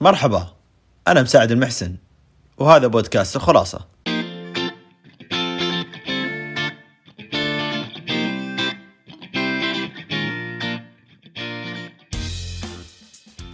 مرحبا أنا مساعد المحسن وهذا بودكاست الخلاصة.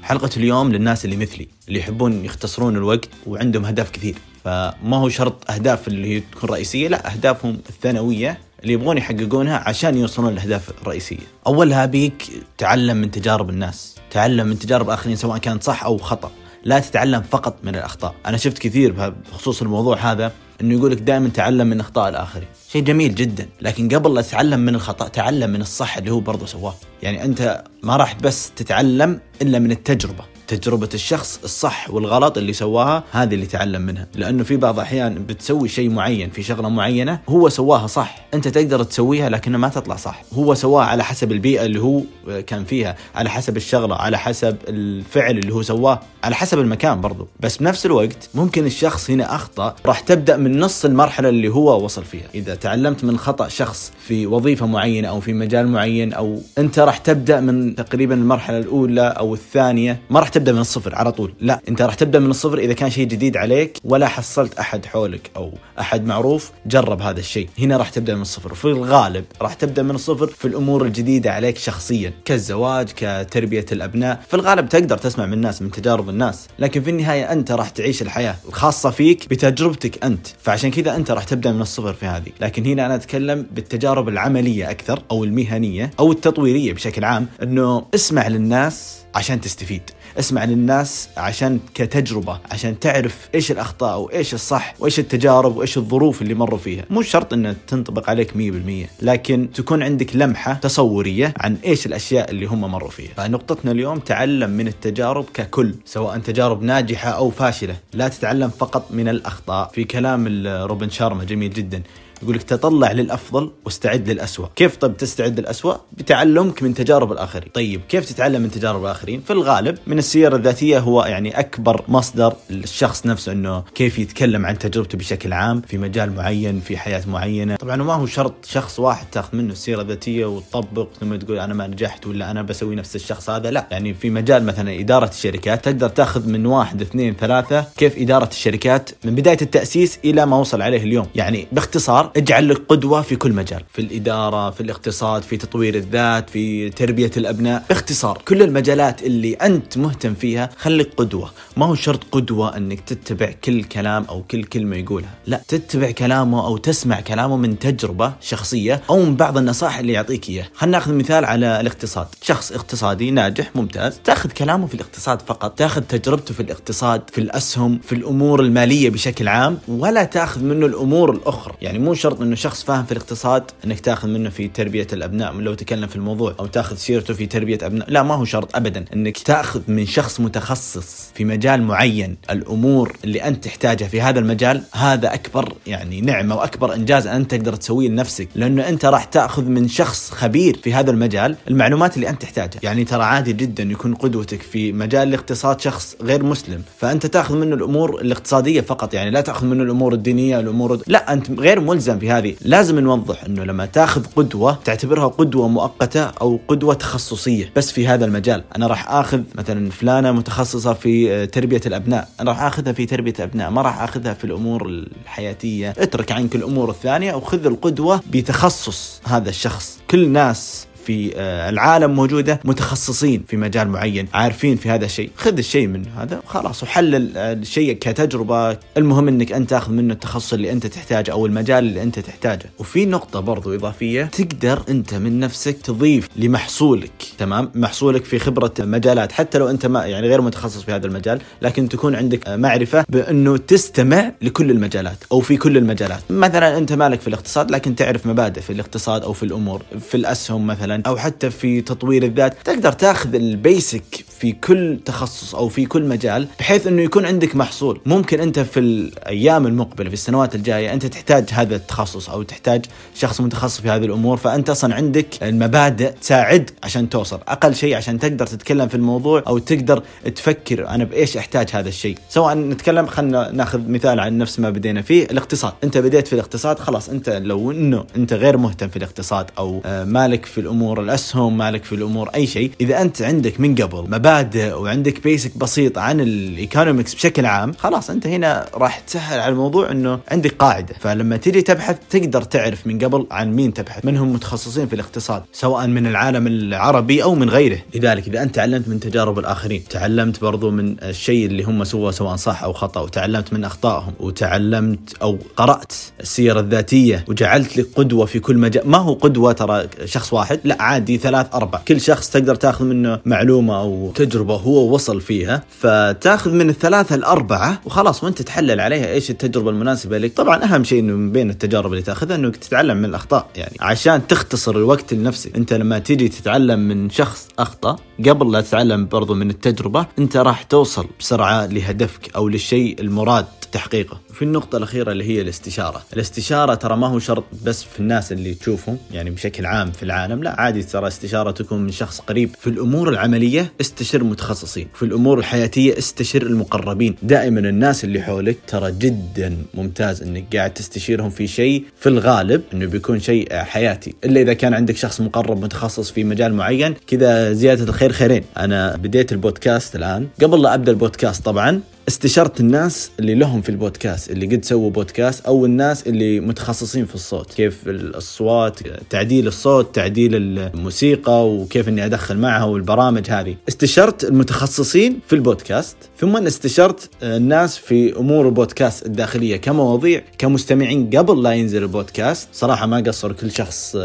حلقة اليوم للناس اللي مثلي اللي يحبون يختصرون الوقت وعندهم أهداف كثير. فما هو شرط أهداف اللي هي تكون رئيسية لا أهدافهم الثانوية اللي يبغون يحققونها عشان يوصلون للأهداف الرئيسية. أولها بيك تعلم من تجارب الناس. تعلم من تجارب آخرين سواء كانت صح أو خطأ. لا تتعلم فقط من الأخطاء. أنا شفت كثير بخصوص الموضوع هذا إنه يقولك دائما تعلم من أخطاء الآخرين. شيء جميل جدا. لكن قبل لا تتعلم من الخطأ تعلم من الصح اللي هو برضه سواه. يعني أنت ما راح بس تتعلم إلا من التجربة. تجربة الشخص الصح والغلط اللي سواها هذه اللي تعلم منها. لأنه في بعض الأحيان بتسوي شيء معين في شغلة معينة هو سواها صح. أنت تقدر تسويها لكنها ما تطلع صح. هو سواها على حسب البيئة اللي هو كان فيها على حسب الشغلة على حسب الفعل اللي هو سواه على حسب المكان برضو. بس بنفس الوقت ممكن الشخص هنا أخطأ راح تبدأ من نص المرحلة اللي هو وصل فيها. إذا تعلمت من خطأ شخص في وظيفة معينة أو في مجال معين أو أنت راح تبدأ من تقريبا المرحلة الأولى أو الثانية ما راح تبدأ من الصفر على طول. لا انت راح تبدأ من الصفر إذا كان شيء جديد عليك ولا حصلت أحد حولك أو أحد معروف جرب هذا الشيء. هنا راح تبدأ من الصفر. في الغالب راح تبدأ من الصفر في الأمور الجديدة عليك شخصيا كالزواج كتربية الأبناء. في الغالب تقدر تسمع من الناس من تجارب الناس. لكن في النهاية أنت راح تعيش الحياة الخاصة فيك بتجربتك أنت. فعشان كذا أنت راح تبدأ من الصفر في هذه. لكن هنا أنا أتكلم بالتجارب العملية أكثر أو المهنية أو التطويرية بشكل عام إنه اسمع للناس عشان تستفيد. اسمع للناس عشان كتجربة عشان تعرف إيش الأخطاء وإيش الصح وإيش التجارب وإيش الظروف اللي مروا فيها. مو شرط إنها تنطبق عليك 100% لكن تكون عندك لمحة تصورية عن إيش الأشياء اللي هم مروا فيها. فنقطتنا اليوم تعلم من التجارب ككل سواء تجارب ناجحة أو فاشلة. لا تتعلم فقط من الأخطاء. في كلام روبن شارما جميل جدا يقول لك تطلع للأفضل واستعد للاسوء كيف طيب تستعد للاسوء بتعلمك من تجارب الآخرين. طيب كيف تتعلم من تجارب الآخرين؟ في الغالب من السيرة الذاتية هو يعني أكبر مصدر للشخص نفسه إنه كيف يتكلم عن تجربته بشكل عام في مجال معين في حياة معينة. طبعا ما هو شرط شخص واحد تاخذ منه السيرة الذاتية وتطبق ثم تقول أنا ما نجحت ولا أنا بسوي نفس الشخص هذا. لا يعني في مجال مثلا إدارة الشركات تقدر تاخذ من واحد اثنين ثلاثة كيف إدارة الشركات من بداية التأسيس إلى ما وصل عليه اليوم. يعني باختصار اجعل لك قدوة في كل مجال. في الإدارة في الاقتصاد في تطوير الذات في تربية الأبناء. باختصار كل المجالات اللي أنت مهتم فيها خليك قدوة. ما هو شرط قدوة أنك تتبع كل كلام أو كل كلمة يقولها. لا تتبع كلامه أو تسمع كلامه من تجربة شخصية أو من بعض النصائح اللي يعطيك إياه. خلينا نأخذ مثال على الاقتصاد. شخص اقتصادي ناجح ممتاز تأخذ كلامه في الاقتصاد فقط. تأخذ تجربته في الاقتصاد في الأسهم في الأمور المالية بشكل عام ولا تأخذ منه الأمور الأخرى. يعني مو شرط إنه شخص فاهم في الاقتصاد إنك تاخذ منه في تربية الأبناء لو تكلم في الموضوع أو تاخذ سيرته في تربية أبناء. لا ما هو شرط ابدا إنك تاخذ من شخص متخصص في مجال معين الأمور اللي أنت تحتاجها في هذا المجال هذا أكبر يعني نعمة وأكبر إنجاز أنت تقدر تسويه لنفسك. لأنه أنت راح تاخذ من شخص خبير في هذا المجال المعلومات اللي أنت تحتاجها. يعني ترى عادي جدا يكون قدوتك في مجال الاقتصاد شخص غير مسلم. فأنت تاخذ منه الأمور الاقتصادية فقط يعني لا تاخذ منه الأمور الدينية الأمور لا أنت غير ملزم في هذه لازم نوضح إنه لما تأخذ قدوة تعتبرها قدوة مؤقتة أو قدوة تخصصية. بس في هذا المجال أنا راح آخذ مثلا فلانة متخصصة في تربية الأبناء أنا راح آخذها في تربية الأبناء ما راح آخذها في الأمور الحياتية. اترك عنك الأمور الثانية وخذ القدوة بتخصص هذا الشخص. كل ناس في آه، العالم موجودة متخصصين في مجال معين عارفين في هذا الشيء. خذ الشيء من هذا خلاص وحلل الشيء كتجربة. المهم إنك أنت تاخذ منه التخصص اللي أنت تحتاجه أو المجال اللي أنت تحتاجه. وفي نقطة برضو إضافية تقدر أنت من نفسك تضيف لمحصولك تمام؟ محصولك في خبرة مجالات حتى لو أنت ما يعني غير متخصص في هذا المجال لكن تكون عندك معرفة بأنه تستمع لكل المجالات أو في كل المجالات. مثلا أنت مالك في الاقتصاد لكن تعرف مبادئ في الاقتصاد أو في الأمور في الأسهم مثلا. أو حتى في تطوير الذات تقدر تاخذ البيسك في كل تخصص أو في كل مجال بحيث إنه يكون عندك محصول. ممكن أنت في الأيام المقبلة في السنوات الجاية أنت تحتاج هذا التخصص أو تحتاج شخص متخصص في هذه الأمور فأنت أصلا عندك المبادئ تساعد عشان توصل. أقل شيء عشان تقدر تتكلم في الموضوع أو تقدر تفكر أنا بإيش أحتاج هذا الشيء. سواء نتكلم خلينا ناخذ مثال عن نفس ما بدينا فيه الاقتصاد. أنت بديت في الاقتصاد خلاص أنت لو إنه أنت غير مهتم في الاقتصاد أو آه، مالك في الأمور الأسهم مالك في الأمور أي شيء إذا أنت عندك من قبل مبادئ مبادئ وعندك basic بسيط عن ال economics بشكل عام خلاص أنت هنا راح تسهل على الموضوع إنه عندك قاعدة. فلما تيجي تبحث تقدر تعرف من قبل عن مين تبحث من هم متخصصين في الاقتصاد سواء من العالم العربي أو من غيره. لذلك إذا أنت تعلمت من تجارب الآخرين تعلمت برضو من الشيء اللي هم سووه سواء صح أو خطأ وتعلمت من أخطائهم وتعلمت أو قرأت السيرة الذاتية وجعلت لك قدوة في كل مجال. ما هو قدوة ترى شخص واحد؟ لا عادي ثلاث أربع. كل شخص تقدر تاخذ منه معلومة أو تجربة هو وصل فيها فتاخذ من الثلاثة الاربعه وخلاص وانت تحلل عليها إيش التجربة المناسبة لك. طبعا أهم شيء إنه من بين التجارب اللي تأخذها إنك تتعلم من الأخطاء يعني عشان تختصر الوقت لنفسك. أنت لما تيجي تتعلم من شخص أخطأ قبل لا تتعلم برضو من التجربة أنت راح توصل بسرعة لهدفك أو للشيء المراد تحقيقه. في النقطة الأخيرة اللي هي الاستشارة. الاستشارة ترى ما هو شرط بس في الناس اللي تشوفهم يعني بشكل عام في العالم لا عادي ترى استشارة تكون من شخص قريب. في الأمور العملية استشر متخصصين. في الأمور الحياتية استشر المقربين. دائما الناس اللي حولك ترى جدا ممتاز إنك قاعد تستشيرهم في شيء في الغالب إنه بيكون شيء حياتي. إلا إذا كان عندك شخص مقرب متخصص في مجال معين كذا زيادة الخير خيرين. أنا بديت البودكاست الآن. قبل لا أبدأ البودكاست طبعا استشرت الناس اللي لهم في البودكاست اللي قد سووا بودكاست أو الناس اللي متخصصين في الصوت. كيف الصوات تعديل الصوت تعديل الموسيقى وكيف إني أدخل معها والبرامج هذه. استشرت المتخصصين في البودكاست ثم استشرت الناس في أمور البودكاست الداخلية كمواضيع كمستمعين قبل لا ينزل البودكاست. صراحة ما قصر كل شخص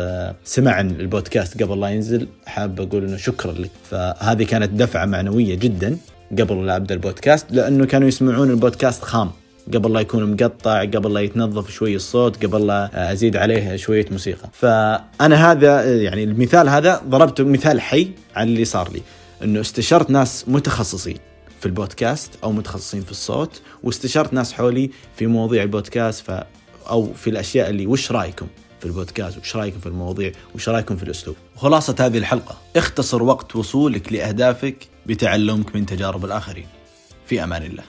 سمع عن البودكاست قبل لا ينزل. حاب أقول إنه شكرا لك. فهذه كانت دفعة معنوية جدا. قبل لا أبدأ البودكاست لأنه كانوا يسمعون البودكاست خام. قبل لا يكون مقطع قبل لا يتنظف شوي الصوت قبل لا أزيد عليه شوية موسيقى. فأنا هذا يعني المثال هذا ضربته مثال حي عن اللي صار لي إنه استشرت ناس متخصصين في البودكاست أو متخصصين في الصوت واستشرت ناس حولي في مواضيع البودكاست ف أو في الأشياء اللي وش رأيكم؟ في البودكاست وش رأيكم في المواضيع وش رأيكم في الأسلوب؟ وخلاصه هذه الحلقة اختصر وقت وصولك لأهدافك بتعلمك من تجارب الآخرين. في أمان الله.